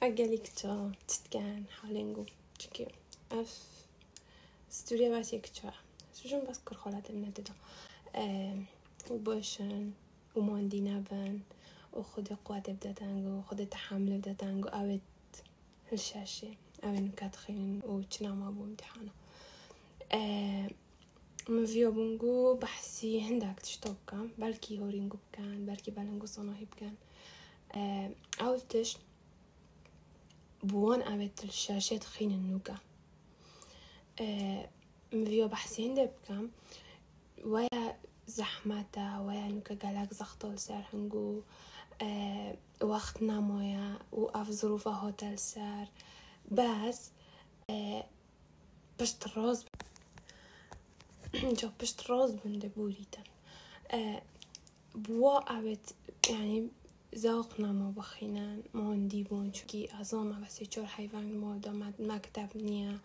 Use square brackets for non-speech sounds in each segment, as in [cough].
Aggelikça titkan halingu çünkü af stüdya bas yekça سجون بس كر خالات النددا وباشن وماندي نبن وخد قوات بدا تانجو وخد تحمل بدا تانجو اوت الشاشة أو نكات خين وچنا ما بو امتحانا مفيو بونجو بحسي هندك تشتوكا بلكي هورينجو بكان بلكي بلنجو صناهي بكان. أولتش بوان أبت الشاشات خين النوكا مفيو بحسي هنده بكام؟ ويا زحمتا ويا نوكا قالك زختول سار هنجو وقت نمويا وأف ظروف هوتل سار بس باش تروز جو باش تروز بوريتن بوا أبت يعني ذوقنا ما بخينان ما هندي بون چونكي أظام بس چور حيوان ما دامد مكتب نيا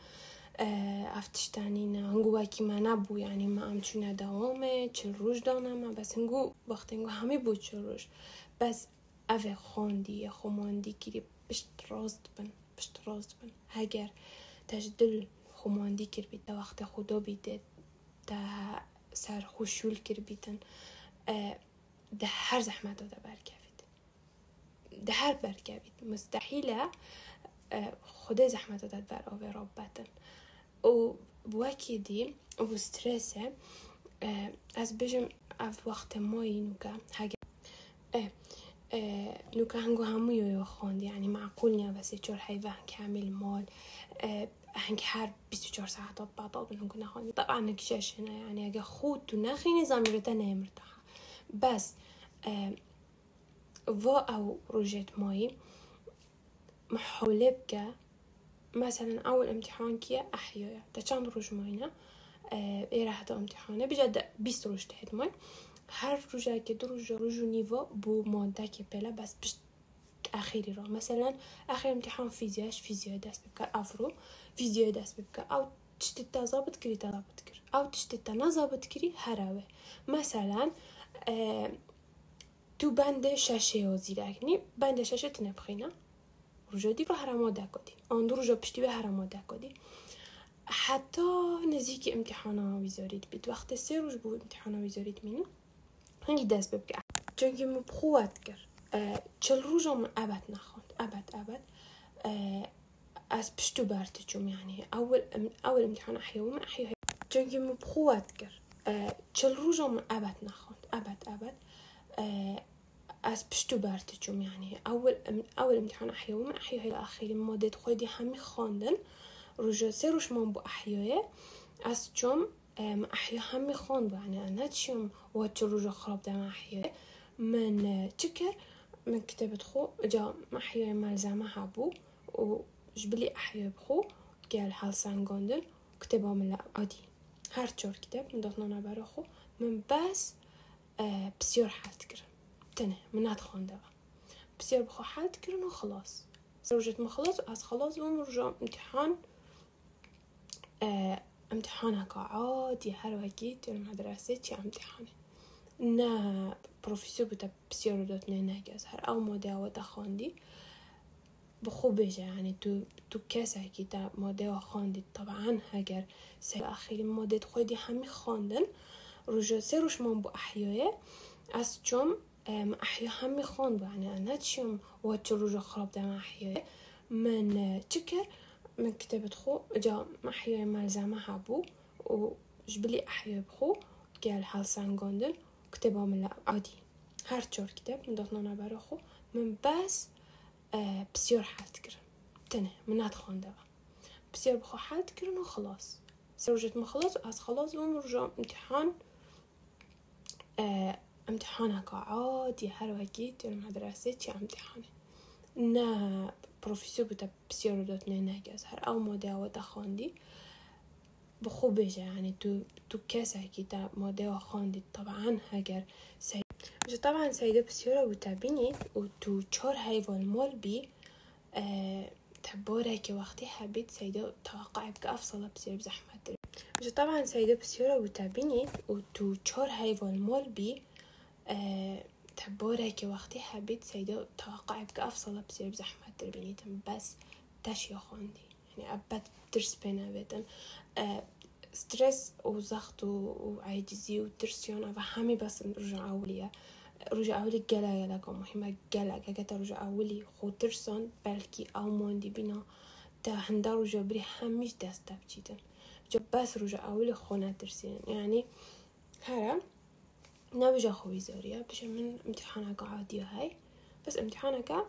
افتشتانينا هنگو واكي ما نبو يعني ما ام چونه دوامه چل روش دانم بس هنگو وقت هنگو همه بود چل روش بس اوه خوندی یا خماندی کری پشت راست بن پشت راست بن. هگر تش دل خماندی کر بید وقت خدا بیده تا سر خوشول کر بیدن. ده هر زحمت داده برکوید ده هر برگردید مستحیله خدا زحمت داد بر آوه رابطن و واكيدي وستريس از بجم اف وقت ماي نوكا حاجة اه نوكا هنگو همویو یو خوند یعنی معقول نیا بسی چور حیوه کامل مال. هنگ هر 24 ساعت آب بعد آب نگو نخوانی طبعا نکشش هنه یعنی اگه خود تو نخی نظامی رو ده بس آه و أو روجيت ماي محولة بكا مثلا أول امتحان كيا تا چند روز ماينا إيرا حتى امتحانه بجد بيست روز تحت ماي هر که دو روز روز نیوا بو ماده که پلا بس بش اخیری را مثلا اخیر امتحان فیزیاش فیزیا دست بکر افرو فیزیا دست بکر أو تشتی تا ضابط کری تا ضابط کر أو تشتی تا نضابط کری هراوه مثلا تو بند ششه و زیرکنی بند ششه تنبخینه روژا دیگه هر دکادی. آن دو روژا پشتی به هر دکادی. حتی نزدیک امتحان ها ویزارید بید. وقت سه روز بود امتحان ها ویزارید مینو هنگی دست ببگه. چونکه مو بخوات کرد. چل روز هم ابد نخوند. ابد ابد. از پشتو برت چوم یعنی اول اول امتحان احیا و من احیا. چونکه مو بخوات کرد. چل روز هم ابد نخوند. ابد ابد. از پشتو برتچوم یعنی اول اول امتحان احیا و من احیا إلى اخری مادت خودی همی خواندن. روژا سه روش من بو احیاه از چوم احیا همی خواند. یعنی أنا تشوم و چه خراب دم احیاه من چکر من كتبت خو جا احياء ملزمة هبو. و جبلي احياء بخو. قال حال سانگاندن كتبها من عادي هر كتاب من دفنا برا خو. من بس بسيار حالت كرم تنه من خونده بسیار بخوا حل کردن و خلاص. ما خلاص از خلاص اون رجع امتحان. آه امتحانك عادي هر وقت المدرسة چه امتحانه. نه پروفیسور بوده بسیار داد نه نگز هر آو ماده و خواندی. بخو بجه يعني تو تو کسی که تا ماده و خواندی. طبعا اگر سه اخیری ماده خودی همه خواندن سه روش من بو احیایه. از چون أحيا همي خون يعني أنا تشيم واتشرو خراب دم أحيا من تشكر من كتابة خو جا أحيا ملزمة هابو وجبلي أحيا بخو. قال حال سانغوندن كتابة من عادي هر چور كتاب من دخلنا برا خو. من بس بسيار حالت كرن تنه من هاد خونده بسيار بخو حالت كرن وخلاص سروجت ما خلاص از خلاص اون رجع امتحان امتحانك عادي هر وقت المدرسة چه امتحانه نه پروفیسور بوده بسیار داد نه نگز هر أو ماده و خواندی به يعني تو تو کسی که تا ماده و خواندید طبعا اگر سید طبعا سیده بسیار بوده بینید و تو چهار حیوان مال بی تباره که وقتی حبید سیده توقع بك أفصل بسير بزحمة طبعا سيدة بسيرة وتابيني و تو چهار حيوان مال بي تبورك وقتي حبيت سيدو توقع بك أفصل بصير بزحمة تربينيتم بس تاش يخوندي يعني أبد درس بينا بيتن. أه ستريس وزخت وعاجزي وترسيون أفا همي بس رجع أولية. رجع جلا كم مهمة جلا كجتا رجع أولي خو ترسون بلكي أو موندي بنا تا هندا رجع بري هميش دست بجيتن جو بس رجع أولي خونا ترسين. يعني هرا نبجا خوي زوريا بش من امتحانك عادية هاي. بس امتحانك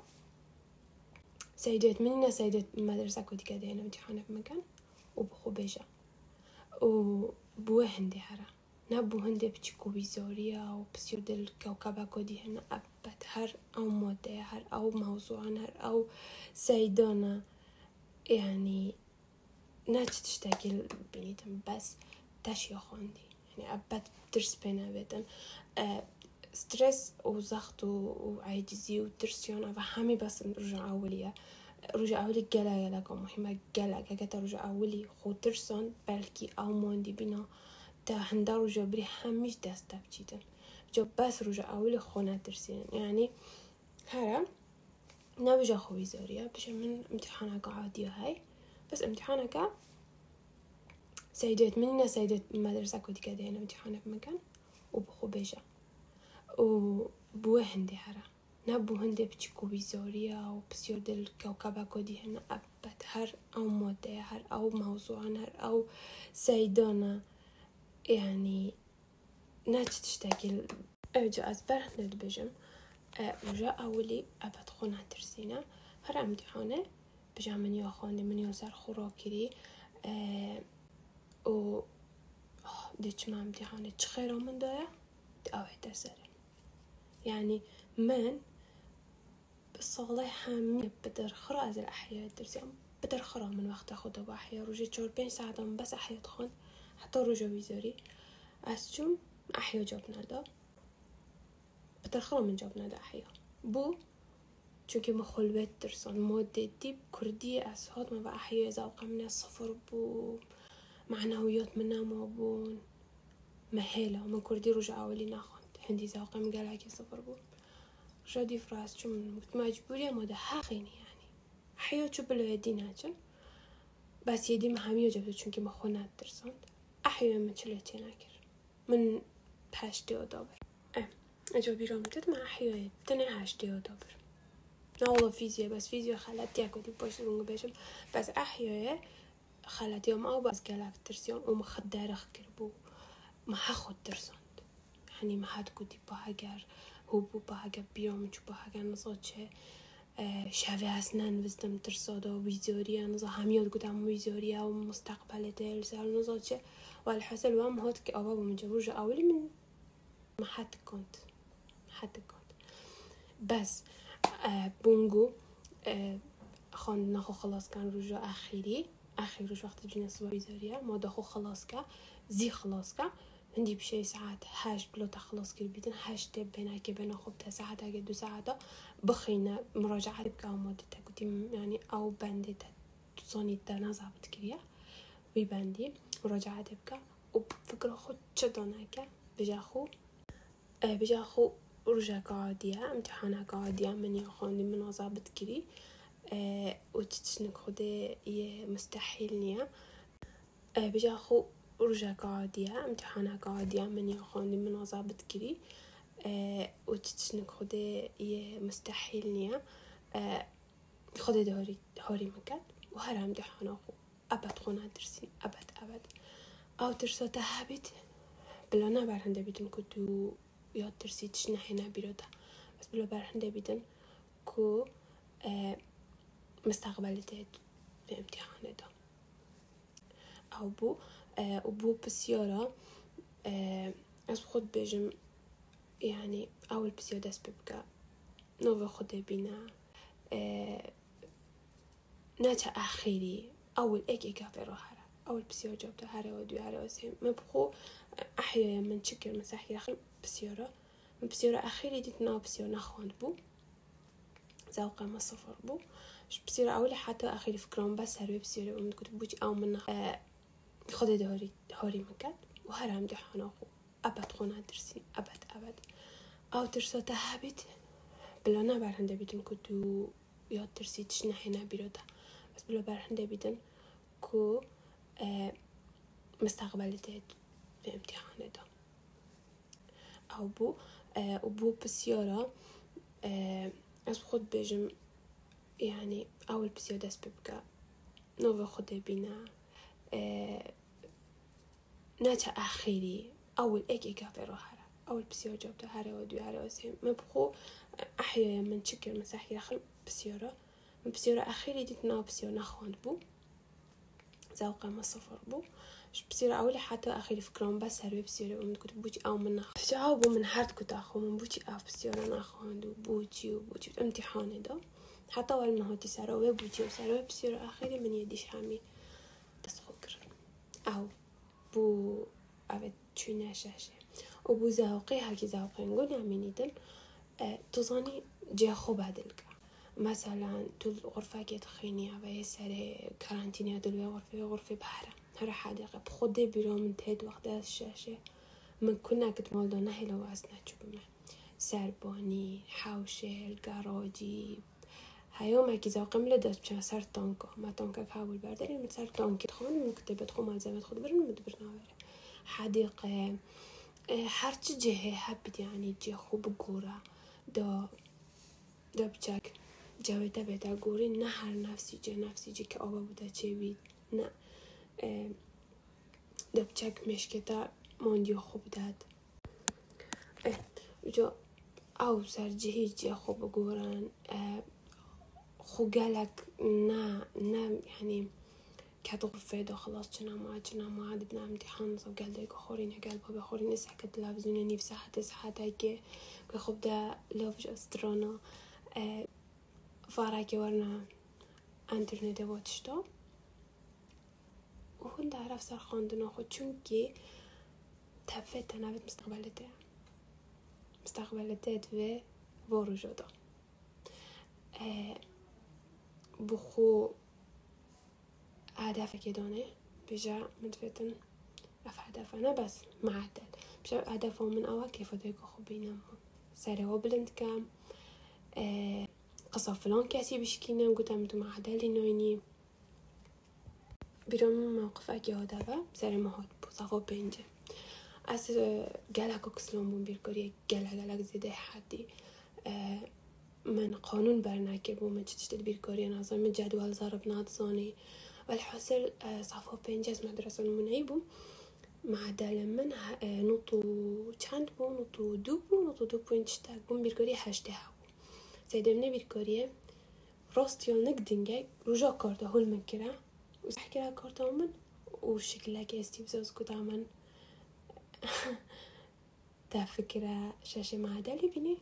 سيدات مننا سيدات مدرسة كودي كده هنا امتحانك مكان وبخو بيجا وبوه هندي هرا نبو هندي بتشكو بيزوريا وبسيو دل كوكبا كودي هنا أبت هر أو مودة هر أو موضوع هر أو سيدانا يعني ناتش تشتاقي بنيتم بس تاش يخوندي يعني أبت درس بينا بيتن أه ستريس وزخت وعاجزي وترسيون همي بس رجع أولية رجع أولي جلا كم مهمة جلا كجتا رجع أولي خو ترسون بلكي أو موندي بنا تا هندا رجع بري هميش دست بجيتن جو بس رجع أولي خونا ترسين يعني هرا نبجا خوي زوريا بش من امتحانك عادية هاي بس امتحانك سيدات مننا سيدات مدرسة كودي كده هنا امتحانك مكان وبخو بيجا وبوه هندي هرا نبو هندي بتشكو بيزوريا وبسيو دل كوكبا كودي هنا أبت هر أو مودة هر أو موضوع هر أو سيدانا يعني ناتش تشتاقي أرجع أزبر ندبجم رجع أولي أبد خونا ترسينا. هر امتحانه بجا من يا خاني من يوزر خوراكري أه و ديش ما امتحانه چخيرا من دايا؟ أوعد سرن يعني من بالصغلي حامي بدر خرا از الأحياء الدرسيان بدر خرا من وقت خدا بأحياء روجي چور بين ساعة بس أحياء تخون. حتى جو وزاري از أحيا احیا دا بترخلا من جاب دا احیا. بو چون که ما خلوت درسان ما دیب کردی از هات ما و از زوقه من صفر بو معنویات من ما بون مهلا من کردی رجع اولی نخوند. هندی زوقه من گلک صفر بو شادی فراز چون گفت مجبوری ما ده حقینی یعنی. احیا چو بلو یدی نجن بس یدی ما همی چون که ما خوند درسند. أحيانا من نکر من پشت دیو دابر. اه أجو بيرو من ما أحيانا تنا دیو دابر. نه اولا فیزیه بس فيزيا خلات ياكو دي باش بونغ بيشم بس أحيانا خلات يوم باز بس قالك او مخد درخ کر بو. ما خود ترسوند يعني یعنی ما حد با باهجر هو بو با باهجر بیام چو با اگر نزا چه شوی اصلا وزدم ترسادا و نزا همیاد گودم ویزوریا و مستقبل دل سر نزا چه. و الحاصل و هم هات که آبا بمجا برج اولی من ما حد كنت حد كنت بس آه بونجو آه خان نخو خلاص كان رجوع أخير رجوع وقت جينا صبا ويزوريا ما دخو خلاص كا. زي خلاص كا. هندي بشي ساعات هاش بلو تخلص كل بيتن هاش تب بينا كي بينا خب تا ساعات اگه دو ساعات بخينا مراجعة بكا مودة تاكوتي يعني أو بندي تصوني تا نظابط كريا وي بندي. مراجعة بكا وبفكرة خود چداناكا بجاخو آه بجاخو رجع قاعدية امتحانا قاعدية من يخوندي من نظابط كري آه وتتشنك خودي مستحيل نيا آه بجاخو رجع قاعدية امتحانا قاعدية من يخوندي من وظابط كري أه وتتشنك خودي مستحيل نيا أه خودي دهوري هوري مكات وهر امتحانا خو أبد خونا درسي أبد أبد أو ترسو تهابت بلا نبر هنده بيتن كتو ياد ترسي تشنا هنا بيروتا بس بلا بر هنده بيتن كو أه مستقبل في امتحان ده أو بو وبو بسيارة از خود بجم يعني أول بسيارة ببقى نوفا خود بينا ناتا أخيري أول إيك إيك أعطيرو هرا أول بسيارة جابتو هرا ودو هرا وسيم ما بخو أحيانا من شكل مساحي آخر بسيارة. من بسيارة أخيري ديت ناو بسيارة نخوند بو. زوقة ما صفر بو. بسيارة أولي حتى أخيري فكرون بس هربي بسيارة ومن كنت بوجي أو من خود دهوری دهوری مکد و هر هم دهانا خو. أبد خونه درسی أبد أبد. أو ترساتا هبيت بلا نبرهنده بیدن که دو یاد ترسیدش نحی نبیروده بس بلا برهنده بیدن که مستقبلتت في امتحان ده. أو بو و بو بسيارة از خود بجم يعني أول بسيارة دست ببقى نوفا خود بينا ناتا اخيري أول إيك في روحها أول بسيارة جابتها هاري ودو هاري وسيم مبخو احيا من شكل مساحي داخل بسيارة. بسيارة اخيري ديت ناو بسيارة ناخوان بو. زوقة ما صفر بو. بصير أولي حتى أخي فكرهم بس هربي بصير ومن كنت بوجي أو من فجعوا من حرد كنت أخو من بوجي أف بصير أنا أخو عنده بوجي وبوجي. امتحان ده حتى أول ما هو تسارة وبوجي وسارة بصير آخري من يديش حامي. بس خكر أو بو أبد چوینه ششه و بو زاوقی هاکی زاوقی نقول يعملي دل تظني جا خوب هدلك مثلا تو الغرفة كي تخيني أبا سر كارانتيني دل غرفة غرفة بحرة. هر حديقة بخودي بيرو من وقت از الشاشة من كنا كنت مالدانا هلا وزنا چوبنا سرباني حوشة الگراجي هيوم هكي زوقم لدست بشان سر تانكا ما تانكا كهول برداري من سر تانكي تخون من كتبة تخون مال زمت خود برن مدبرنا بره حديقة هر چی جهة هبید یعنی جه خوب گورا. دا دا بچک جاویده بهتر گوری نه هر نفسیجه نفسیجه که آبا بوده چه بید نه. دبچک مشکتا موندی خوب داد. جا او سرجه جه خوب گورن. خوگلک نه نه یعنی كانت غرفة دا خلاص چنا ما چنا ما عاد بدنا امتحان قال ديك خورين قال بابا خورين اسحق حكت لابزوني نفسها حتى که خوب دا لوفج استرانا فاراكي ورنا انترنت واتشتو و هون عرف سر خواندن خود چونکی تفه تنوت مستقبلته مستقبلته و وارو جدا بخو هدف که دانه بجا متفتن اف هدف أنا بس معدل بجا هدف من اول كيف ديكو خو بينام ساري هو بلند كام قصة فلان كاسي بشكينا قلت امتو معدل نويني بیرون موقف اگه آدابه سر مهات بو صفا پنجه از گلک و کسلان بون بیرکاری گلک گلک زیده حدی من قانون بر نکر بو من چتشتد بیرکاری نظام جدول ضرب نادزاني والحاصل صفا پنجه از مدرسة المنعي بو معدل من نطو چند بو نطو دو بو نطو دو پوینت شتاک بون بیرکاری هشته بو سیدمنه بیرکاریه رأست یال نگدینگه روژا کارده هول من کرا احكي لها كورتومن وشكلها ستيف زوز كوتامن [laughs] تا فكرة شاشة مع دالي بيني.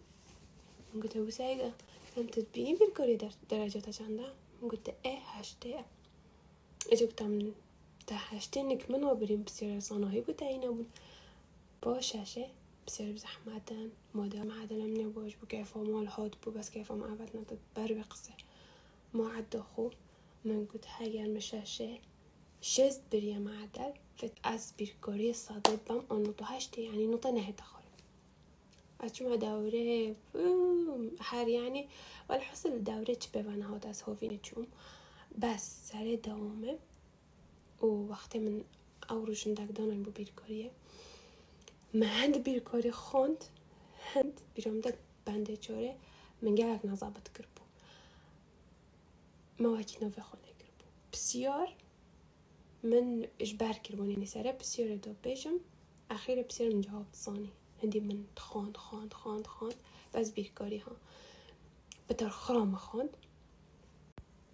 قلت له سايقة أنت تبيني بالكوري درجة چنده قلت إيه هشتة. إجا گفتم تا هشتة نك من وبریم بسیار صناهی بود اینا بود با شاشة. بسیار بزحمتن مادر معدلم نباش بو كيف مال هاد بو بس كيف ما عبد نتد بر بقصة. ما عد خو من قلت هاگر مشاشة. شست بريا معدل فت از بيركوري صادق بم اون نقطة هشتي يعني نقطة نهي تخرج أجمع دورة. هر يعني. والحصل الدورة تشبه هاد از هوفي نجوم بس سر دوامه. و وقتی من أو روشندک دانم بو بیرکاریه مهند بیر کاری خوند هند بیرامدا بنده من منگه نظابت کرد بو مواکی نوه خونه کرد بو بسیار من اجبر کربونی نسره بسیار دو بیشم اخیر بسیار من جواب تصانی هندی من خوند، خوند، خوند، خوند، از بیکاری ها. بطر خرام خوند.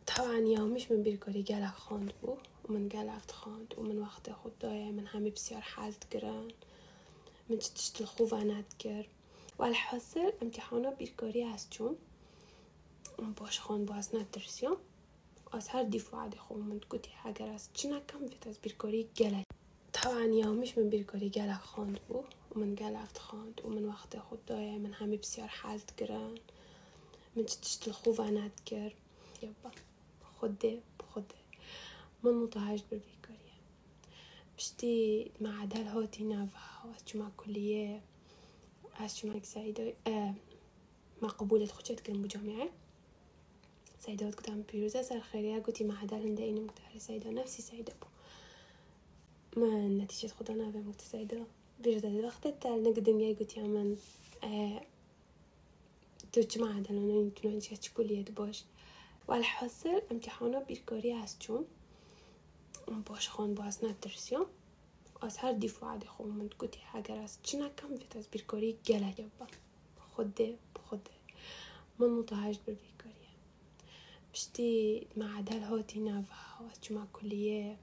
طبعا یامش من بیرکاری گلک خوند بو. من گلک خوند. و من وقت خود دایه. من همه بسیار حالت گرند. من تشت الخوفانات كر والحاصل امتحانا بيركاري هستون باش خان باز نترسيان از هر دیفاع خو من گوتی اگر از چی نکم ویت از بیرکاری گلک. طبعا یومش من بیرکاری گلک خواند بو. و من گلک خواند و من وقت خود دایه من همه بسیار حالت گرن. من تشت الخوفانات كر يبا خده بخده من متهاجد بالبيكارية بشتي مع دال هوتي نافا واتجمع كلية معك سعيدة آه مقبولة خشيت كلمة جامعة سعيدة قدام بيروزة سر خيريا قلتي ما حدا لندا إني مكتحري سعيدة نفسي سعيدة بو. ما نتيجة خدانا بمكت سعيدة؟ بيروزة الوقت التال نقدم يا قلتي من آه حدا لنا يمكن نشيش كلية باش والحاصل امتحانا بيركاري هستون باش خان باز ندرسيام از هر دیفاع خو من گوتی اگر از چی نکم ویت از بیرکاری گله با خوده بخوده من متهاجد بر بیرکاریه بشتی معدل هاتی نوه از چما کلیه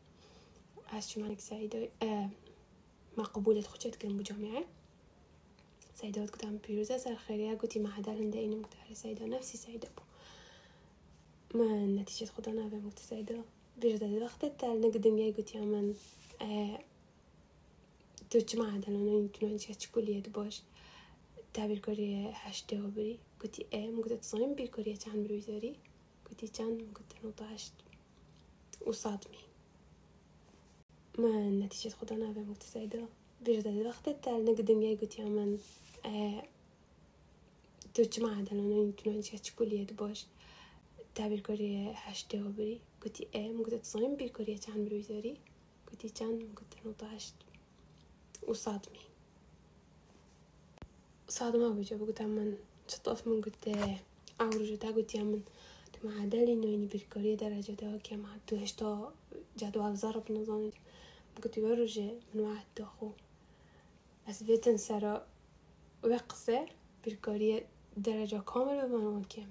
از چما نک سعیده مقبولت خوشت کرم بو جامعه سعيدة قدام بيروزة سر خيريا قلتي معدل هندا إني مكتحري سعيدة نفسي سعيدة نتيجة بيروزة الوقت التال نقدم يا قلتي من آه تجمع دلنا يمكن نشيش كلية باش. تعبير كوريا هشتا وبري. قلتي إيه مقدر تصمم بالكوريا كان برويزاري قلتي كان مقدر نطاشت وصادمي. ما النتيجة خدنا في متساعدة. بيرد الوقت التال نقدم يا قلتي من آه تجمع دلنا يمكن نشيش كلية باش. تعبير كوريا هشتا وبري. قلتي إيه مقدر تصمم بالكوريا كان برويزاري قلتي كان مقدر نطاشت وصادمي. صادمة بجا بقول من شطف من قلت أورجو تا قلت من تو معدل إنه إني بالكورية درجة دا كم تو هشتا جدول ضرب نظام قلت برجع من واحد تاخو بس بيتن سرا وقصة بالكورية درجة كاملة بمن كم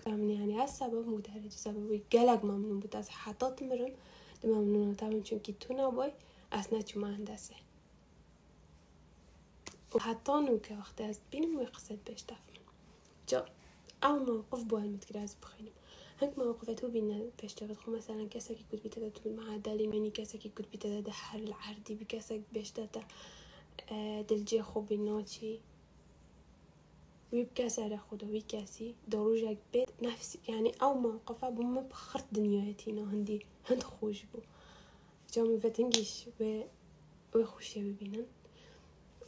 در كلام يعني السبب مو درجة سبب قلق ممنون بود از حطات مرن دم ممنون. تامن چون تو نباي أثناء ما هندسة. وحتى نوكا وقت از بينم ويقصد باش تفهم. جا أو موقف بو المتكراز بخينم هنك مواقفات هو بينا باش تفهم. مثلا كسا كي كنت بيتا تقول مع دالي مني كسا كي كنت بيتا دحر العردي بكسا باش تاتا دلجي خو بيناتي ويبكاسا على خدا ويكاسي دروجك بيت نفسي يعني أو موقفة بما بخرت دنياتينا هندي هند خوش بو. جامي فتنجيش و وخوشي ببينن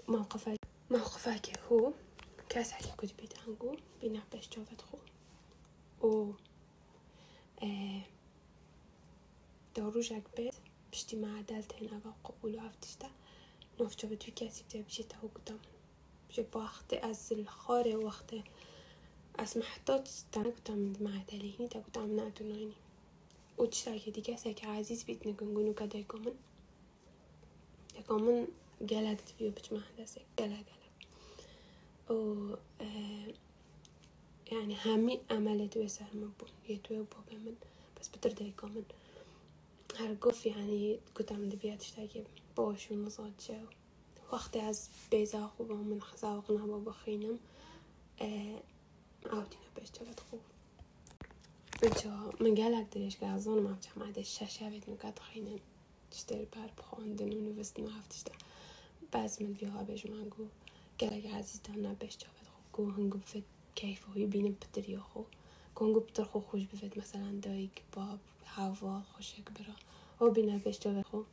موقفك موقفك هو كاس حكي كنت بيت عنقو بينا باش جوفت خو. و آه دروجك بيت بشتي مع دالتين أبا قبول وعفتشتا نوف جوفت في كاسي بتا بشي تاو قدام بجيب واخدة از الخارة واخدة از محطات تانا كنت عم معدلي كنت عم نعدو هني وتشتاكي دي كاسة عزيز بيت نقنقنو كدا يكومن يكومن قلق دفيو بجمع داسة قلق قلق و يعني هامي أمل دوي سهر مبون يدوي بوبي من. بس بترد يكومن هرقوف يعني یعنی كنت عم دبيات اشتاكي بوش ومصاد جو وقتی از بیزه خوب من خزاق نبا بخینم عاودينا باش تبع خوب. اینجا من قالك دريش قاع زون ما بتاع ما عندها الشاشة بيت من قاعد خينا بار بخوندن و نوستن و تشتري بعض من فيها باش ما نقول قالك عزيز دهنا خوب. تبع تخوف قو هنقو بفت كيف هو يبين گو هنگو پتر خو خوش بفید مثلا دايك باب هوا خوشک برا. او بینه باش تبع خوب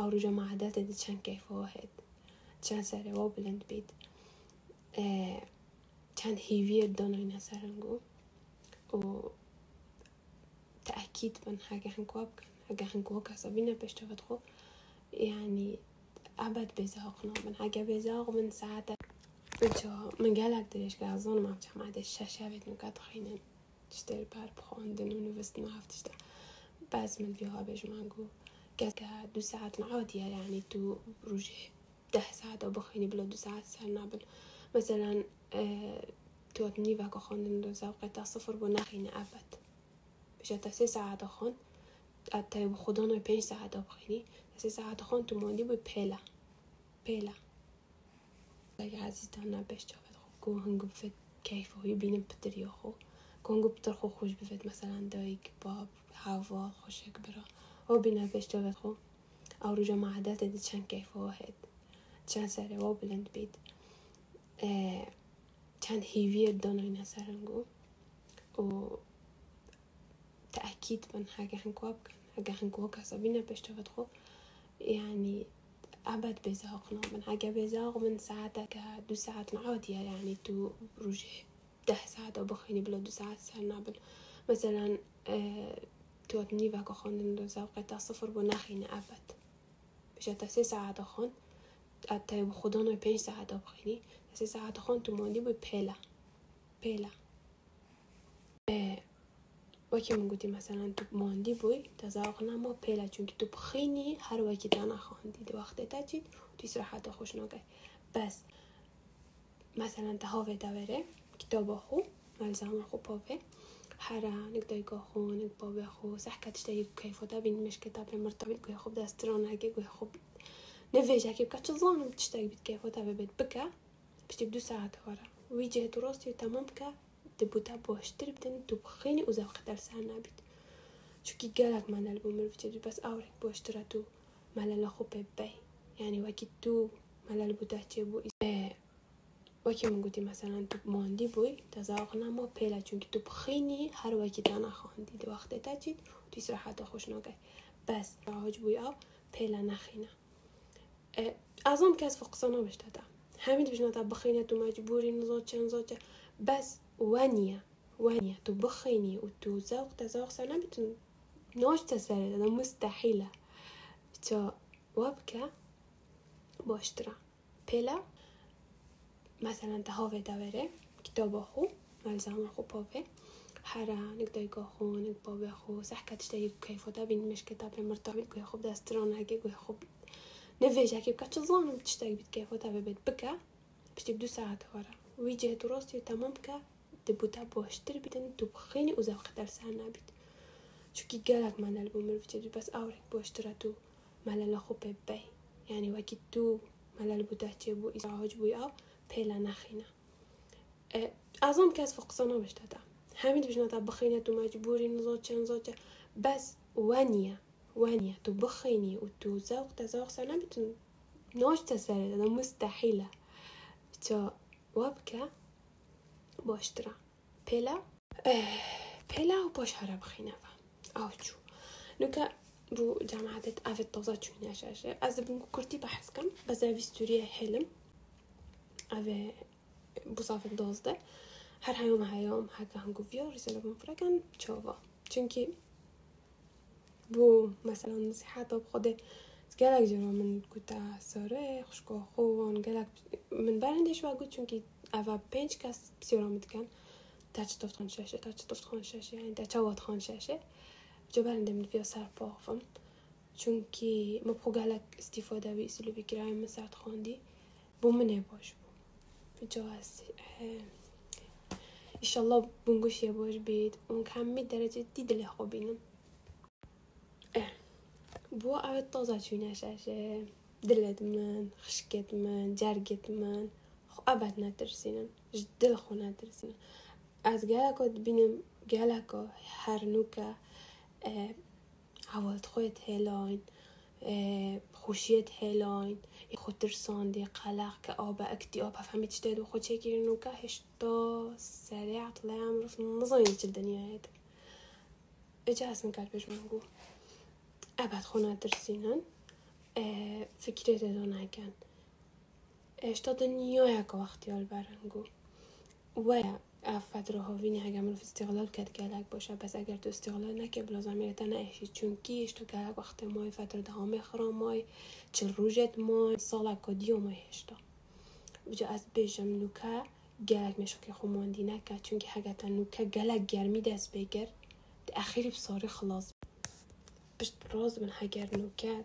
او رجع ما عادات تشان و بلند بيت آه چند هيفير دانا اینا سرنگو و تأكيد من حاجة هنكواب حاجة هنكواب كسبينا باش جابت خو يعني أبد بزاقنا من حاجة بزاق من ساعة جا من قالك دريش قازون ما بتحمى عاد الشاشة بيت نكات خينا تشتري بار بخوندن ونوفست ما عفتشتا بس من فيها باش مانجو كا دو ساعات نعودية يعني تو روجي ده ساعات أو بخيني بلا دو ساعات سهل نابل مثلا آه توت نيفا كخوندن دو زوقتا صفر بناخينا أبد. بش سه ساعات خون حتی بخودان پنج ساعت بخینی سه ساعت خون تو ماندی بو پیلا پیلا اگه عزیز دانا بش جاوت خو گو هنگو بفت کیف هوی بینم پتری خو. کنگو بتر خو خوش بفت مثلا دایک باب هوا خوشک برا. أو بش جاوت خو أو رو جمع عدالت دی چند کیف واحد. چند سره و بلند بید. چند هیویر دانا اینا سرنگو و تأكيد من حاجة هنكواب حاجة هنكواب كسبينا باش تاخد يعني أبد بزاق نابن أجا بزاق من ساعتك دو ساعات عادية يعني تو روجي ده ساعات أو بخيني بلا دو ساعات سر نابن مثلا آه تو نيفا خون دو زاوقة صفر بو نخيني أبد. بشه تا سه ساعت خون اتایم رو پنج ساعت آبخینی سه ساعت خان تو مالی بود پیلا پیلا وکی من گوتی مثلا تو ماندی بوی تزاق نما پیلا چون که تو بخینی هر وکی دانه نخواندی دو وقت تا چید تو سرحت خوش نگه بس. مثلا تهاوه دوره کتاب خو ملزم خو پاوه. حرا نقدر که خو نقبا خو سحكة تشتري كيف دا بین مش کتاب مرتبط خو، خوب داسترون هكي خوب نەێژەکی بکە چ زانم تشتێک بیت کەیفۆتا ببێت بکە پشتی دو ساعت وەرە وی جێت ڕاستی تەمام بکە دەبووتا باشتر بدەن تو بخینی و زەوقتەر سەر نابیت چونکی گەلک مەلەل بوو مرفچێت بەس ئاورێک باشترە تو مەلە لە خۆ پێ بەی ینی وەکی تو بوودا چێ بوو وەکی من گوتی مەسەلاەن تو ماندی بووی تەزاق نەما پێلا چونکی تو بخینی هەر وەکی دانا خواندی دووەختێتا چیت توی سراحەتە خۆش ناگەی بەس ڕاهج بووی ئەو پێلا نەخینە ئازام کەس فقسە نەبشتەدا هەمید بژنەتا بخینێت و مەجبوری نزۆ چەند زۆچە بەس وانية وانية تبخيني وتزوق تزوق سنة بتن نوش تسرد أنا مستحيلة تو وابكا باشترا بلا مثلا تهاوه داوره كتاب خو ملزم خو باوه هر نقدر خو نق باوه خو. سحكتش تايب كيف ودا بين مش كتاب مرتبط كوي خوب دستران هكي خوب نفيج هكي بكاتش زانم تشتاق بيت كيف ودا ببيت بكا باش تبدو ساعات ورا ويجي تراستي تمام بكا دەبووتا باشتر بدەن تو بخینی و زەوقتەر سەر نابیت چونکی گەلک مەلەل بوو مرفچێت بەس ئاورێک باشترە تو مەلە لە خۆ پێ بەی یعنی وەکی تو مەلەل بوودا چێ بوو ئیزاهاج بووی ئەو پێلا نەخینە ئازام کەس فقسە نەبشتەدا هەمید بژنەتا بخینێت و مەجبوری نزۆ چەند زۆچە بەس وانە وانە تو بخینی و تو زەوق تەزاق سەر نابیتن ناشتە سەردا مستحیلە چا وابکە باشترە پێلا پێلا و باش هەرە بخینەوە ئاوچوو نوکە بوو جامعاتت ئاێت تازا چوینەشەشێ ئەس بن کورتی بە حەسکەم بە زەویستوریە هێلم ئەێ بوسافت دۆزدە هەر هەیۆمە هەیۆم هەکە هەنگو ڤۆ ڕیسە بم فرەکەن چۆڤە چونکی بو مثلا حتی خود گلک جرا من گوتا ساره خوشگاه خوان گلک. من برندش و گوت چونکی اول پنج کس بسیارا میدکن تا چطفت خان ششه تا چطفت خان ششه یعنی تا چواد خان ششه. جا برنده من بیا سر پاخفم چونکی ما بخو گلک استفاده بی اسلو بگیرم من سرد خاندی بو منه باش بو. جا هستی ایشالله بونگوش یه باش بید. اون کمی درجه دیدل خوبینم دلت من خشکێت من جەرگێت من ئەبات ناترسینن دل خۆ ناترسینە ئەس گەلەکۆ بینم گەلەکۆ هەرنووکە هەوڵت خۆت هێلاین خوشیت هێلاین خۆترساندی قەلاق کە ئەو بە ئەکتی ئەو پەفەمی شتێت و خۆچێکی نوکە هێشتا سەریعت لەیان ڕف نزانانی چ ابد خونه درسینن فکری دو نکن. اشتا دنیا یک وقتی آل برنگو. و افت رو اگر منو استقلال کد گلک باشه. بس اگر تو استقلال نکه بلازم نه ایشی چون کی تو گلک وقت مای فتر دهام خرام مای چه روژت مای سال کدیو مای و بجا از بیشم نوکه گلک میشو که خماندی نکه. چون که حقیقتا نوکه گلک گرمی دست بگر. اخیری بساری خلاص پشت راز من هگر نوکه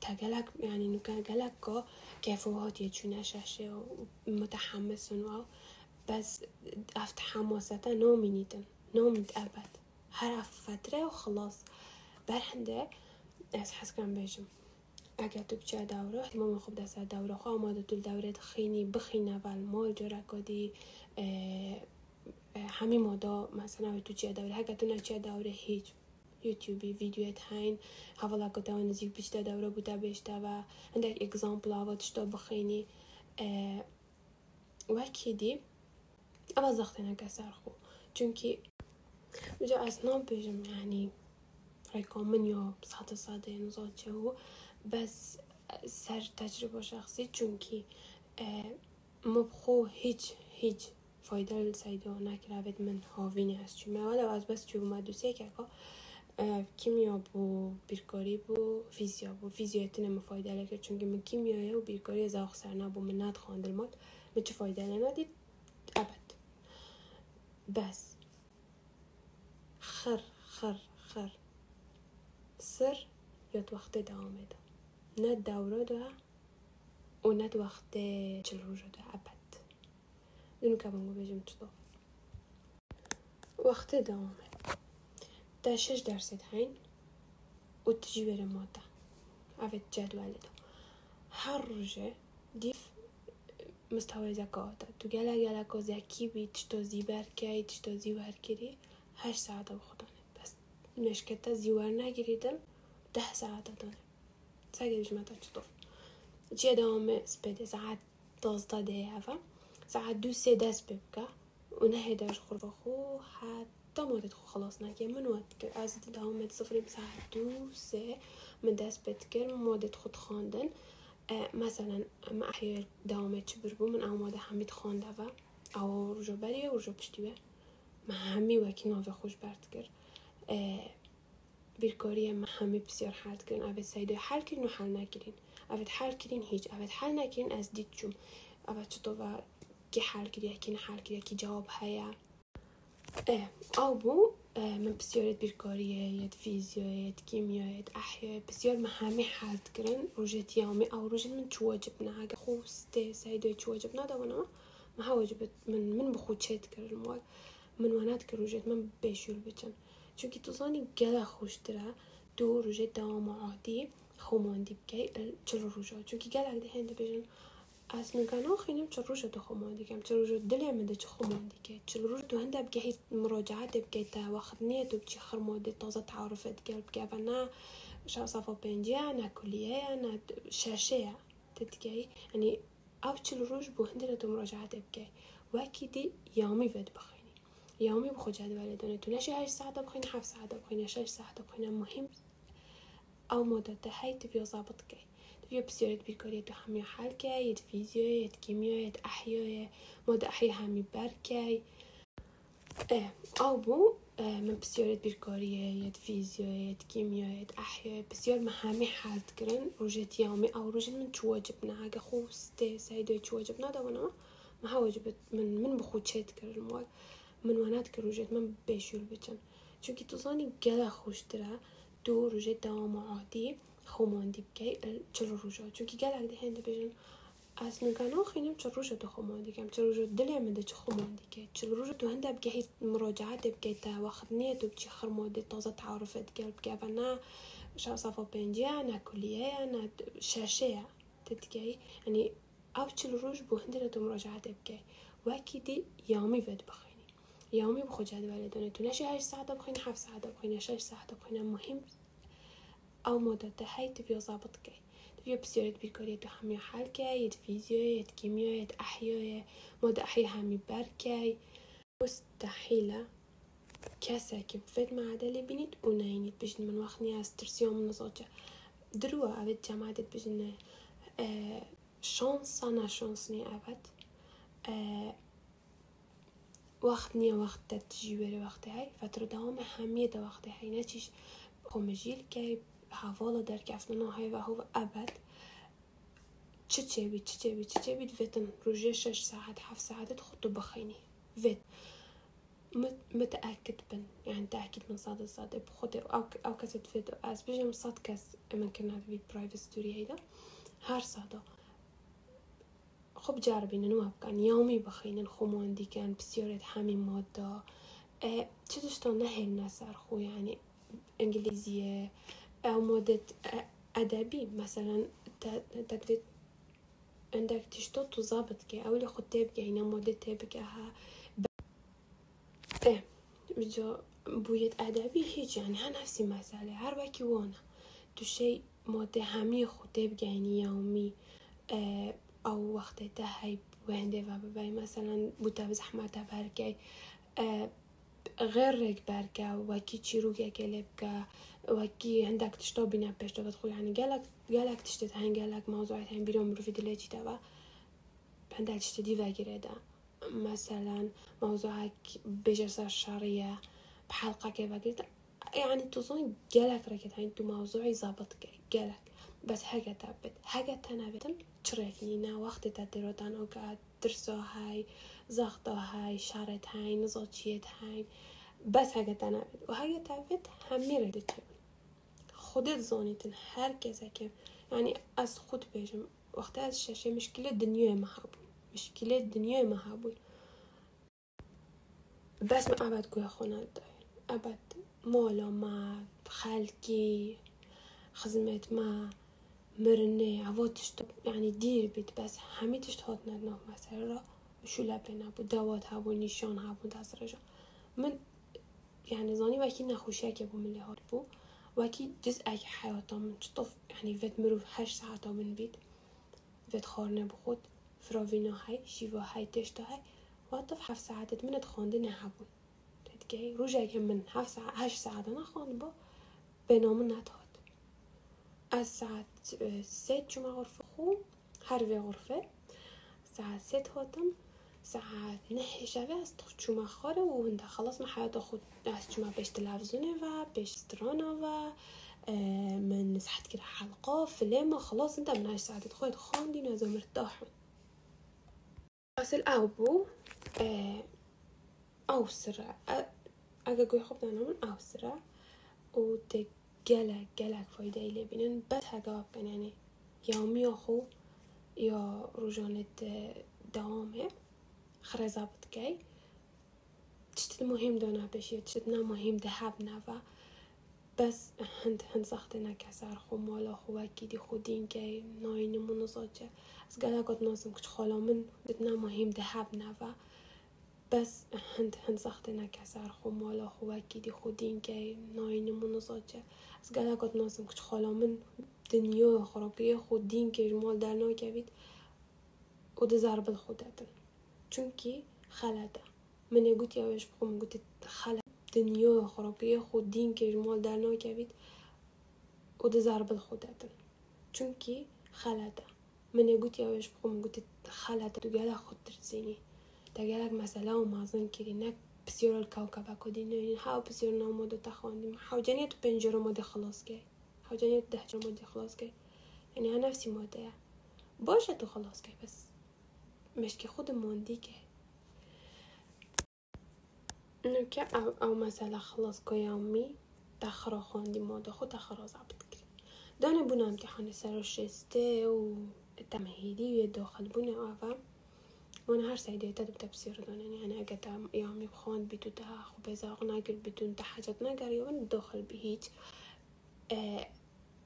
تگلک یعنی نوکه گلک که کیفوهات یه چونه ششه و متحمسون و بس افت حماستا نامینیدم نامید ابد. هر افت فتره و خلاص. برهنده از حس کنم بیشم اگر تو بچه دوره ما من خوب دست دوره خواه آماده تو دوره خینی بخین اول مال جره کدی همین مثلا تو چه دوره اگر تو نه چه دوره هیچ. YouTube video't hain havalako ta on zik bishta da ro buta bishta va andak example avat shto وکی دی؟ اما زختنا كسر خو چونكي وجا اصلا بيجم يعني یعنی ريكومن يا ساده صاد نزاد هو بس سر تجربه شخصی. چونکی ما مبخو هیچ هیچ فایده لسایده نکرابید من هاوینی هست چون موالا و از بس چون ما که کیمیا بو بیرکاری بو فیزیا بو. فیزیا تو نم فایده لگر چون که من کیمیا و بیرکاری از آخ سر نبوم من نت خاندل مات. من چه ابد. بس. خر خر خر. سر به تو وقت دوام ده نه و نه تو وقت چلو رو ده ابد. دنبال کامو بیم چطور؟ وقت دوام شش درصد هین و تجی بره ماده اوه جدول ده هر روزه دیف مستوى زكاة تو گله گله که زکی بی تشتو زیبر کی تشتو زیور کری هشت ساعت بخدانه بس نشکتا زیور نگیریدم ده ساعت دانه ساعت متا چطور چه دوام سپده ساعت دوازده دقیقه ساعت دو سه دست ببکه و نه هداش خور خو تما تدخل خلاص نحكي من وقت از تداوم مد صفري بساعة دو سي من داس بتكر مواد خود خواندن مثلا ما احير داومة بربو من او مودة خوانده و او رجو بری و رجو پشتیوه ما همی وکی خوش برد کر بیرکاری ما همی بسیار حرد کرن اوید سیده حل کرن و حل نکرین اوید حل کرین هیچ اوید حل نکرین از دید جم اوید چطور که حل کریه یکی حال حل کریه جواب هیا أو بو من بسیار بیرکاریه یاد فیزیو یاد کیمیا یاد احیا بسیار مهمی حل کردن روجت یومی أو روجت من چو واجب نه اگه خوسته سایده چو واجب نه دوانا ما واجب من من بخود چت کردن مال من وانات که روجت من بشول بچن چونکه تو زانی گله خوشتره دو روژه دوام عادی خماندی بکی چرا روژه چونکه گله ده هنده بجن از نگانا خینم چرا روژه دو خماندی کم چرا روژه. دلی من ده چه خماندی که چرا روژه دو هنده بگه مراجعات بگه تا نیه. تو بچی خرماده تازه تعارفت گل بگه و نه شا صفا پنجه نه کلیه نه ششه تدگه یعنی آو چل روز بو هنده تو مراجعات بگه وکی دی یامی ود بخیر یومی بخو جدول دانه تو نشه 8 ساعت بخوین 7 ساعت بخوین 6 ساعت بخوین مهم. آو مدت هاي تبي ظابط كي تبي بسيرة بيكوري تو همي حال كي يد فيزيو يد كيمياء يد أحياء مود أحياء همي بركي آه أو بو آه من بسيارة بيركارية يد فيزيو يد كيمياء يد أحياء بسيار ما همي حال تكرن روجت يومي أو روجت من تواجبنا هاگه خوسته سايدو تواجبنا دوانا ما واجبت من من بخود شيت كرن مال من وانات که روژت من بشول بچن چونکه تو زانی گله خوشتره دو روژه دوام عادی خوماندی بکی بل چلو روژا چونکی گل اگده هند بیرم از نوگانو خینم چلو روژا دو خوماندی کم چلو روژا دلی همه چه خوماندی که چلو روژا دو هنده بگه هیت مراجعه ده بگه تا وقت نیه. دو بچی خرمو ده تازه تعارفه ده گل بگه بنا شه صفا پینجه ها کلیه نه نا شاشه ها ده یعنی او چلو روژ بو هنده دو مراجعه ده بگه وکی دی یامی ود بخی یومی بخو جدول دادن تو نشی هشت ساعت بخوین نه هفت ساعت بخوین نه شش ساعت بخوای مهم أو مدت هاي تبي ظابط كي تبي بسيرة بيكورية تو همي حال كي يد فيزيو يد كيمياء يد أحياء مود أحياء همي بركي مستحيلة. كاسا كيف فد ما عدالي بنيت وناينيت بجن من وقتني أسترسيوم من نزوجة دروا أبد جامعة بجن آه شانس أنا شانسني أبد. آه وقت نیه وقت تجی بره وقت هی فترة دوام همیه دا وقت هی نه چیش خمجیل هو ابد چه چه بید چه چه بید چه چه بید ویتن روژه شش ساعت هفت ساعت خودتو بخینی. ویت. متأكد بن. يعني تأكيد من صاد الصاد بخود. أو أو كسد فيديو أز بيجم صاد كس ممكن هذا فيد برايفت ستوري هيدا هر صادا خب جربین نو بکن یومی بخین خماندی کن بسیارت همین ماده چه داشتان نه هل نسر خو یعنی انگلیزیه. أو ماده ادبی مثلا تقدر عندك تشتو تظابط كي أولي خد تبقى هنا مودة تبقى ها ب... إيه بجو بوية أدبي هيج يعني ها نفسي مسألة. هر وأنا تو شي مودة همي خد تبقى يعني يومي آه أو وقت هاي وهنده و ببای مثلا بوتا زحمت برگی غير ريك بركة وكي تشيروك كلبكا وكي عندك تشتو بينا بيشتو بدخو يعني قالك قالك تشتت هين قالك موضوعات هين بيروم رفيد اللي تبا عندك تشتدي فاكرة مثلا موضوعك بجرس الشرية بحلقة كيف قلت يعني توصون قالك ركت هين تو موضوعي زابط قالك بس حاجة تابت حاجة تنابتم تشرفنينا وقت تديروتان اوقات درسو هاي زغطو هاي شارت هاي نزوتشيت هاي بس حاجة تنابت وحاجة تابت همي ردت خودت زانیتن هر کسی که یعنی از خود بیشم وقتی از ششه مشکل دنیای ما مشکل دنیای ما بس ما عبد گوی خونه داریم عبد مالا ما خلکی خدمت ما مرنه عواتش یعنی دیر بید. بس همه تشت هات ندنه مثلا را شو لبه نبود دوات هبون نیشان بوده از رجا. من یعنی زانی وکی نخوشی که بود ملی هات بود. وكي جزء أي حياتهم تشطف يعني فيت مرو هش ساعتا من بيت فيت خارنه بخود فراوینا هاي شیوا هاي تشتا هاي واتف هفت ساعتت منت خونده نهبون تدگی روژه که من هفت ساعت هشت ساعت نخوند با به از ساعت سه جمعه غرفه خو هر وی غرفه ساعت سه هاتم ساعت نه شبه از جمعه خاره و هنده خلاص من حیات خود از جمعه بيش تلفزيوني و بيش سترانا و من ساعات كده حلقة فيلم خلاص انت من هاش ساعات تخوي خاندي نازو مرتاح بس الأوبو أوسرع أجا قوي خب دانا من أوسرع و تجلك جلك فايدة إلي بينن بس هجاوب كان يعني يومي أخو يا رجانة دوامه. خري مهم دو المهم دونا باش تشتنا مهم نه و بس هند هند ساختنا کسر خو مالا خو وکیدی خودین که ناین منوزاچه از گلگات نازم کچ خالامن دتنا مهم نه و بس هند هند ساختنا کسر خو مالا خو وکیدی خودین که ناین منوزاچه از گلگات نازم کچ خالامن دنیا خرابی خودین که مال در نا ناکوید او ده زربل خود دادن چونکی g'alati من гуд я уж помню гуд دنیا خوراکی خود دین که مال در بید او ده ضرب خودتن چونکی خلطه. من گوت یوش بخوم گوت خلطه. دوگله خود ترزینی دگلک مسئله و مازن کری نک بسیار الکوکبه کدین این هاو بسیار ناموده تخواندیم هاو جنیت پنجره موده خلاص گی. هاو جنیت ده ماده خلاص گی. یعنی ها نفسی یا باشه تو خلاص گی بس. مشک خودمون دیگه نوکه او, او مسئله خلاص قیامی تخرا خواندی ماده خود تخرا زبط کردیم دانه بونه امتحان سر شسته و تمهیدی و داخل بونه آفا من هر سعيدة تدب تفسير دون يعني أقدا يومي تا خوب ازاق نگر ناقل بدون تحاجات نگر يوم داخل بهيج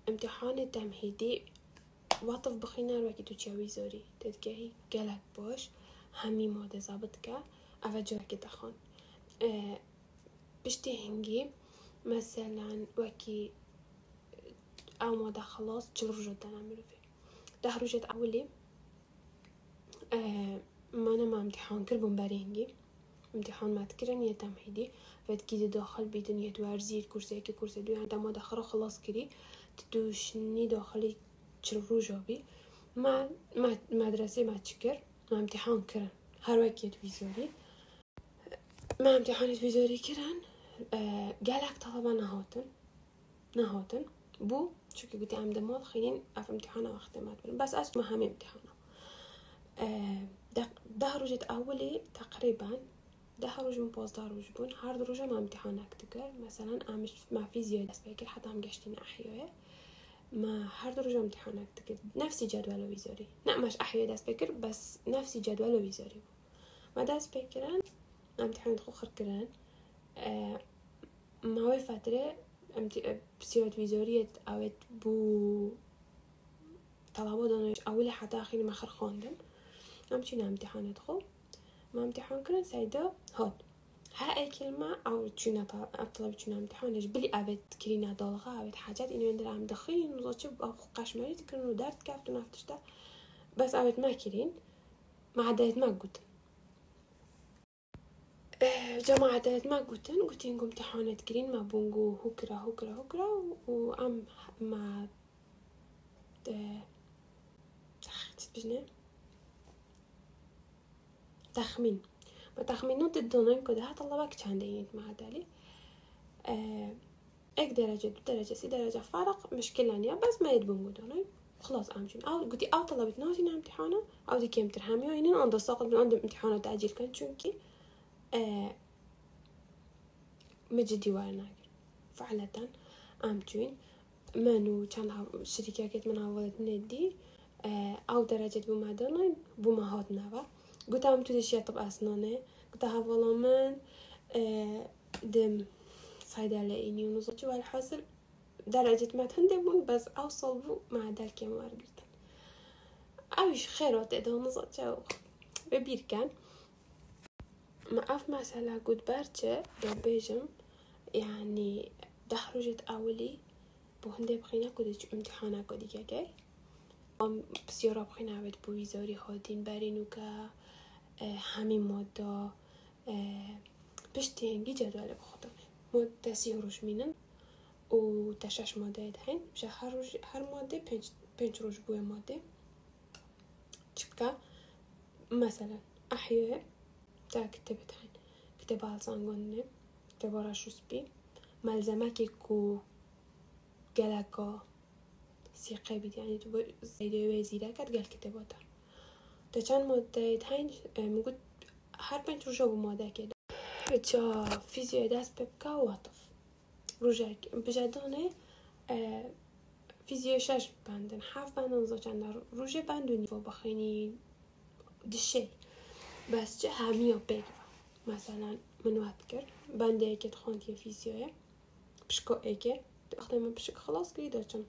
امتحان تمهیدی وطف بخینە ڕێکی دوچێوی زۆری دەدگەهی گەلک بۆش هەمی مۆدەزا اول ئەە جۆرەکی دەخۆن بشتي هنجي مثلا وەکی او ماده خلاص جڕژت دەنا مرۆڤێ دەهڕژێت ئەولی منم امتحان کرد بوم هنگی، امتحان مات کردن یه تمهیدی و تکی داخل بیدن یه دوار زیر کرسی که کرسی دو انت دما خلاص کردی دوشنی داخلی چروژۆبی مادرەسەی ماچکرد امتحان کرن هەروەکێت ویزۆری امتحان ویزۆری کرن گالێک نهاتن نەهاتن نەهاتن بوو چونکی گوتی ئەم دەمۆڵ خینین ئەف امتحانە وەختێمات برن از ما هەمێ امتحان ده ڕۆژێت اولی تقریبا. ده ڕۆژ و پۆزدا ڕۆژ روز هەر امتحان مامتیحانە کردگەر مەسەەن ئامش مافی زیاد دەستپێکرد حتا ئەم گەشتی ناحیوەیە ما هر درجة امتحانك تكر نفسي جدول ويزاري لا مش أحياء دست بكر بس نفسي جدول ويزاري ما دست بكرن امتحان خو كرن آه ما هو فترة بسيرة ويزارية أوت بو طلبات دانش أولي حتى أخيرا ما خر امتحانات خو. ما امتحان كرن سيدا هاد ها اي كلمة أو تشونا طلب تشونا امتحانش بلي أبد كرينا دالغا أبد حاجات إنو يندر عم دخين نوزاتش بأخو قشمري تكرنو دارت كافتو نفتشتا بس أبد ما كرين ما عدايت ما قد جماعة دلت ما قوتن قوتين قم امتحانات كرين ما بونقو هكرا هكرا هكرا وأم ما بجنه تخمين. تخمينو تدونين كده طلبك كان دينيت مع دالي اك درجة دو درجة سي درجة فرق مشكلة يعني بس ما يدبون قدونين خلاص امجين أو قلتي أو طلبت نازين امتحانه أو دي كيم ترهمي وينين عند الساقط من عند امتحانه تعجيل كان چونكي. آه مجدي وأنا فعلة امجين منو كان شركة كيت من عوضت ندي آه أو درجة بما دونين بما هات نوا قلت ام تودي شي طب اسنانه قلت ها والله من آه دم صيدلة إني ونزلت والحاصل درجة ما تهندبون بس أوصل بو مع ذلك مارجرت أوش خيرات إذا نزلت أو ببير كان ما أف مثلا قد برجة ببيجم يعني دخرجت أولي بو هنده بخينا كدش امتحانا كدي كاكي ام بسیارا بخین عبد بو ویزاری هاتین برینو که همین ماده بشتی هنگی جدول بخودم ماده سی روش مینن و تشش ماده دهن بشه هر, هر ماده پنج, پنج روش بوی ماده. چکا مثلا احیه تا کتب دهن کتب آلزان گنده کتب آراشوس بی ملزمه که کو گلگا سیقه بیدی. یعنی تو زیده و زیده کت گل کتباتن تا چند مدت هنگ می‌گوید هر پنج روزه با ما دکه دو. فیزیو دست بکار و طف. روزه بجدانه فیزیو شش بندن. هفت بندن زود چند مر. روزه بندن و با خنی دشی. بس چه همیا بید. مثلا منو هم بکر. بندی که دخان دیو فیزیو. پشکو اگه وقتی من پشک خلاص کی داشن.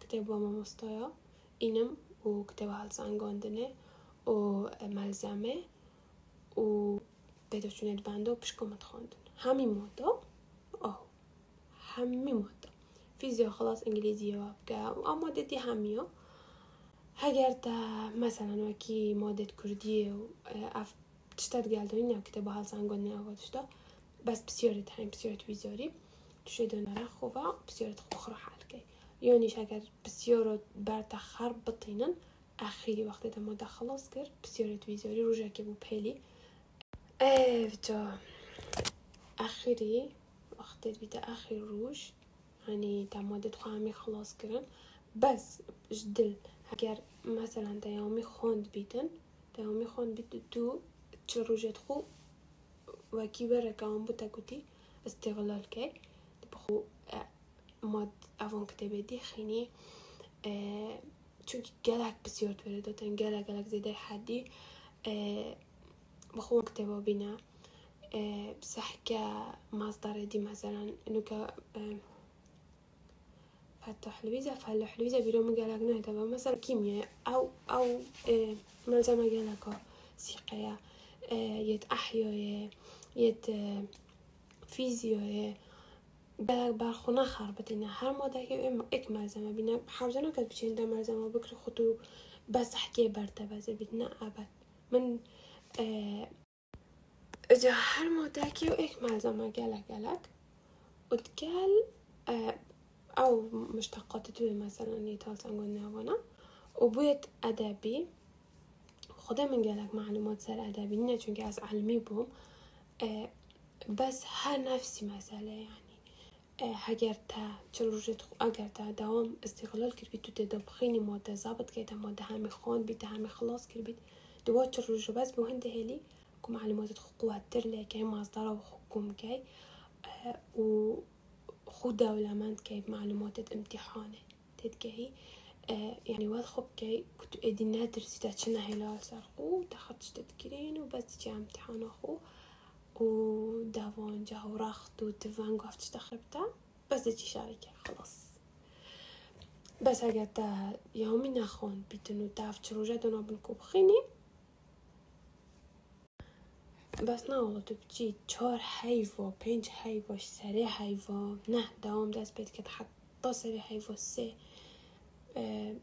کتاب و ما ماست اینم ಹೋಗ್ತೇವೆ ಓ ಮಲ್ಸಮೆ او بداشونت بنده و بشكمت خواندن همي مودا اه همي مودا فيزيا خلاص انجليزية وابقى ومادة دي هميا هگر تا مثلا وکی مادة کردی و اف تشتت گلده این کتاب حال زنگان دا بس بسیاری هم بسیاری ویزاری توشه نره خوبه بسیاری خوخ را حل یعنی يوني شاكر بسيورو بر تخرب بطینن اخيري وقت دا مدا خلاص كر بسيورو تويزيوري رجع كيبو بحالي افتو اخيري وقت بدا اخر روج يعني یعنی تا مدة تخامي خلاص كرن بس جدل اگر مثلا تا خوند بیدن تا خوند بيتن تو تشروجات خو وكي بركة بو كوتي استغلال که. خو مد اون کته بدی خنی چون گلک بسیار دوست داشتن گلگ گلگ زده حدی با خون کته با بینه صحیح که مصدر دی مثلا نکه فتح لویزا فلح لویزا بیرون گلگ نه دوباره مثلا کیمیا آو آو ملزم گلگا سیقیا یت احیای یت فیزیای قالك برخونا خربتين هر ماده که اك ملزمه بینه حوزه نکرد بچین ده ملزمه بکر خودو بس حكي برتبه بيتنا ابد من إذا هر موداكي وإيك ملزمة جالك جالك وتقال أو مشتقات توي مثلا يتال سنقول وأنا وبيت أدبي خدا من جالك معلومات سر أدبي نه چونك از علمي بوم بس هر نفسي مسألة يعني هگر تا چلوجت اگر تا دوام استقلال کرد بید تو تداب خیلی ماده ضابط که ماده همه خواند بید همه خلاص کرد بید دوا چلوجو بس به هنده هلی معلومات معلومات قواتر لكي مصدر وحكم كي و خو دولة من كي معلومات امتحانه تدكي يعني واد خب كي كنت ادي نادر سيتا تشنا هلال سرقو تاخدش تذكرين وبس تجي امتحان اخو ودافونجا و ودفان وقفت تخربتها بس تجي که خلاص. بس اگر تا یومی نخون بيتنو داف تروجا دونو بنكوب خيني بس نه اولا تو بچی چار حیفا پنج حیفا سری حیفا نه دوام دست بید که حتى سري سه. سي أه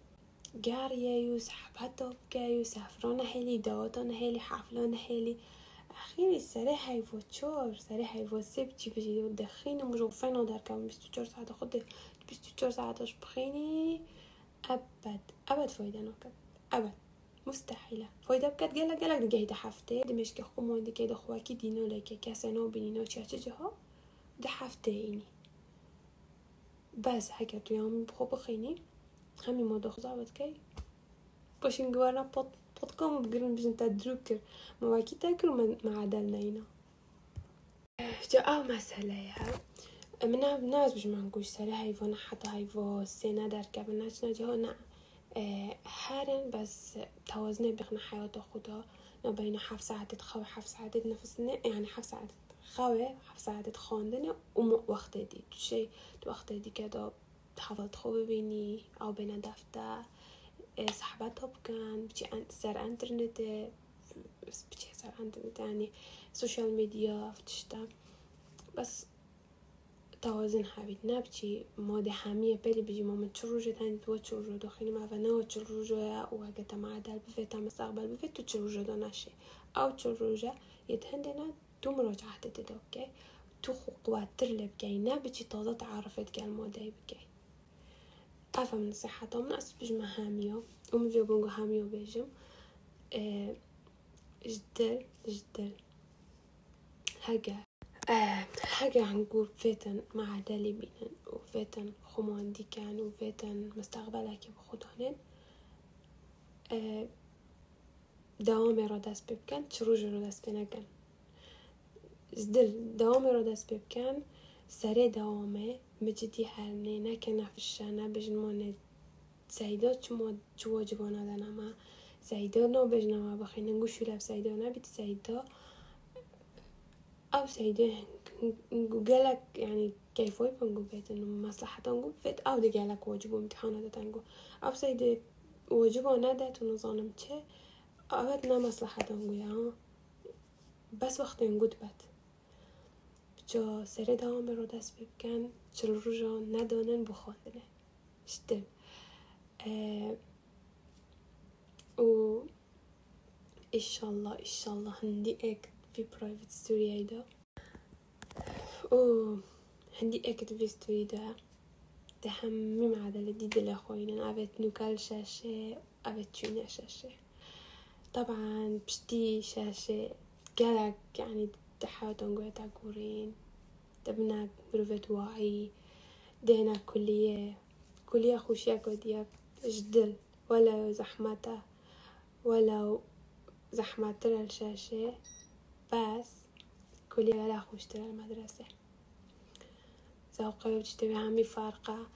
یو سحبت حبتو بكا یو سفران حیلی دوتو حیلی حفلان حیلی اخيري السرير حيفوتشور السرير حيفوسبتي باش يدخيني مجوفين ودار كامل 26 ساعه تاخد 26 ساعه تشبخيني ابد. ابد فايده نكت ابد. مستحيله فايده بكات قال لك قال لك قاعده حفته دمش كي خو مون قاعده خواكي دينو لك كاسانو بينينو تشاتجها ده حفته ايني بس حكيت يوم بخو بخيني همي ما دخزا بتكي باش نقوانا بطل بطكم بقرن بجن تدروكر ما واكي تاكل ما عدلنا هنا. جا أو مسألة يا من ناس بش ما نقولش سري هايفو حتى هايفو سينا دار كابل ناش ناجي هنا هارن بس توازنه بين حياة خدا بين حف ساعات تخوي حف ساعات نفسنا يعني حف ساعات خوي حف ساعات خواندنه. و وقت دي. تو شي تو وقت دي كده تحاول تخو ببيني أو بين دفتر صحبات بكن بتي سر انترنت بتي سر انترنت يعني سوشيال ميديا فتشتا بس توازن حبيت نبتي مادة حامية بلي بيجي ماما تشروجة تاني تو تشروجة داخلي ما فنا تشروجة وهكذا مع دال بفيتا مستقبل بفيت تو تشروجة دوناشي أو تشروجة يتهندنا تو مراجعة تدد أوكي تو قوات ترلب كي نبتي تازة تعرفت كي المادة بكي أفهم نصيحتهم ناس بجمع هاميو ومن في بونغو هاميو بيجم أه جدل جدل. هكا أه هكا هنقول فيتن مع دالي بينن وفيتن خمان دي كان وفيتن مستقبلك بخدانن أه دوامي رو دست ببکن چروج رو دست بنکن زدل دوامي رو دست ببکن سري دوامي مجدي هرني نكنا في الشانة بجنمونة سعيدة چمو چوا جوانا دنما سعيدة نو بجنما بخينا نقوشو لاب سعيدة نبيت سعيدة. أو سعيدة نقولك يعني كيف يبقى بيت إنه مصلحة تنقو فيت أو دي قالك واجب امتحانات تنقو أو سعيدة واجب ندت ونظام چه؟ أبد نا مصلحة تنقو يا بس وقت نقود بات جا سر دام رو دست بکن چرا رو ندانن بخواندنه شتم و إنشالله إنشالله هندي أكد في برايفت ستوري هيدا و هندي أكد في ستوري دا. تحمم عدا لديد الأخوين أبت نوكال شاشة أبت تشونا شاشة طبعا بشتي شاشة قالك يعني تحاول تنقوي تاكورين تبنا بروفة وعي دينا كلية كلية خوشيا كوديا جدل. ولا زحمته ولو زحمة ترى الشاشة. بس كلية لا خوش ترى المدرسة. ذوقي وتشتبه همي فارقة.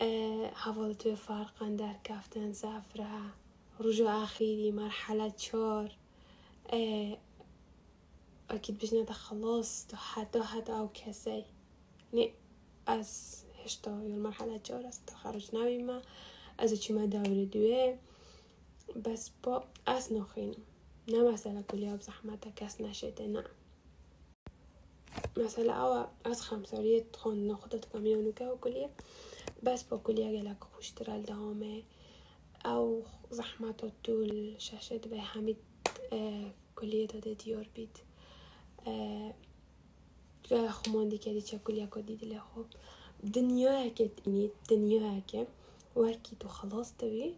أه حفظت فارقة در كافتن سافرة رجوع أخيري مرحلة شور أكيد باش خلاص حتى حتى أو كسي يعني أس هشتا المرحلة جار أس تخرج ناوي ما أز چی ما دور دوه بس با أس نخين نه مثلا كلية بزحمتها كاس نشده نه مثلا أو أس خمسارية تخون ناخدت كميونو كا كلية بس با كلية جلك خوشتر الدهامه أو زحمة طول شاشة به همید كلية داده دیار بید خۆماندی کردی چەکولیاکۆ دیدی خۆ دنیاەکێت ئینیت دنیاەکە وەرکی تو خلاص دەوی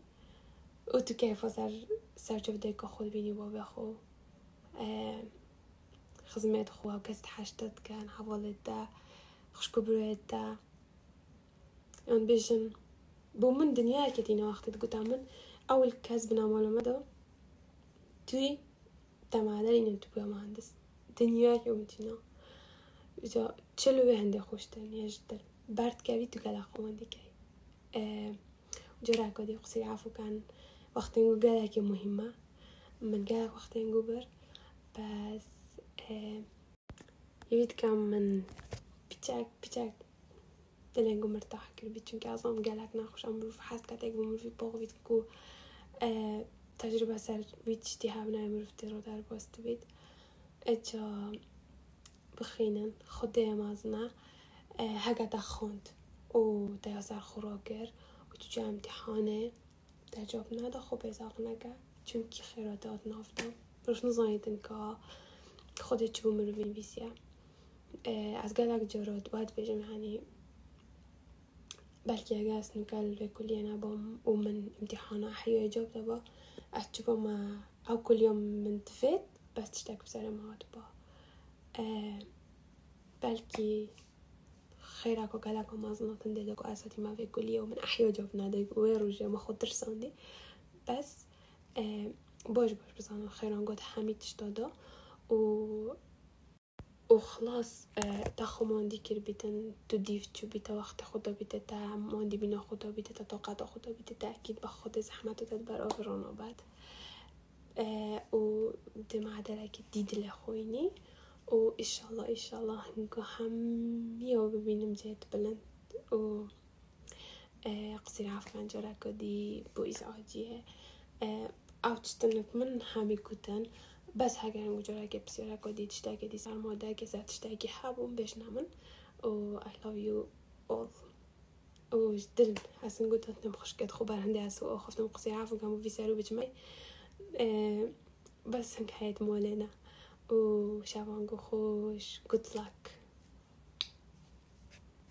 و تو کەفە سەر سەرچەودێکە خۆ بینی بۆ بەخۆ خزمێت خوا و کەست حشتت کەن هەواڵێتدا خوشکو برێتدا ئەم بێژن بۆ من دنیاکەتینە وەختت گوتا من ئەول کەس بنامۆلەمەدا توی تەمادەرینە تو بە مهندس الدنيا يومتنا إذا تشلو هندي خوش تانية جدا بارد كاوي تقالا خوان دي که. جا جرا كودي قصي عفو كان وقتين قالا كي مهمه. من قالا وقتين قبر بس پس يبيت كام من بيتشاك بيتشاك دلين قمر تحكي بيتشن كازم قالك ناخش أمرو في حاسكا تقبل في بوغ بيتكو أه تجربه سر بيتشتي هابنا أمرو في تيرو دار بوست اجا بخینن خود مازنا هگه خوند و دیازر خوراگر و تو جا امتحانه. تجاب نده خوب ازاق نگه. چون که خیراتات نافتا روش نزایدن که خودت چی بوم رو بنویسیه از گلک جارات باید بجم يعني بلكي أجاس نقال بكلية أنا بوم ومن امتحان أحيو إجاب دبا أتشبه ما أو كل يوم من تفيت بەستشتێک بزەرمەوەت بۆ بەلکی خێراک که گەلاک و مازناتن دێدەک و ئاساتی ماوێ گولیە و من احیا جواب نادەیت وێ ڕژێ مە خۆ درسەندی بەس باش بۆش بزانم خێران گوت هەمی تشتۆدا و و خلاص تا ماندی دیگر بیتن تو دیف چو بیتا وقت خدا بیتا تا ماندی بینا خدا بیتا تا طاقت خدا بیتا تا اکید با خود زحمت داد بر آوران بعد ومتمعدلة جديد لأخويني وإن شاء الله إن شاء الله نكون حمية وببين مجيت بلند و قصیر عفو جارا کدی كودي بويز أودي أو تشتن من حامي كتن بس هاگر مجرا که بسیار کدی تشتا که دی سر که زد تشتا که حبون بشنمن و I love you all. و جدل حسن گوتت نم خوش کد خوب برنده از و خفتم قصیر عفو کم و بسیار و بجمعی بس هنك حياة مولنا و شابانگو خوش good luck.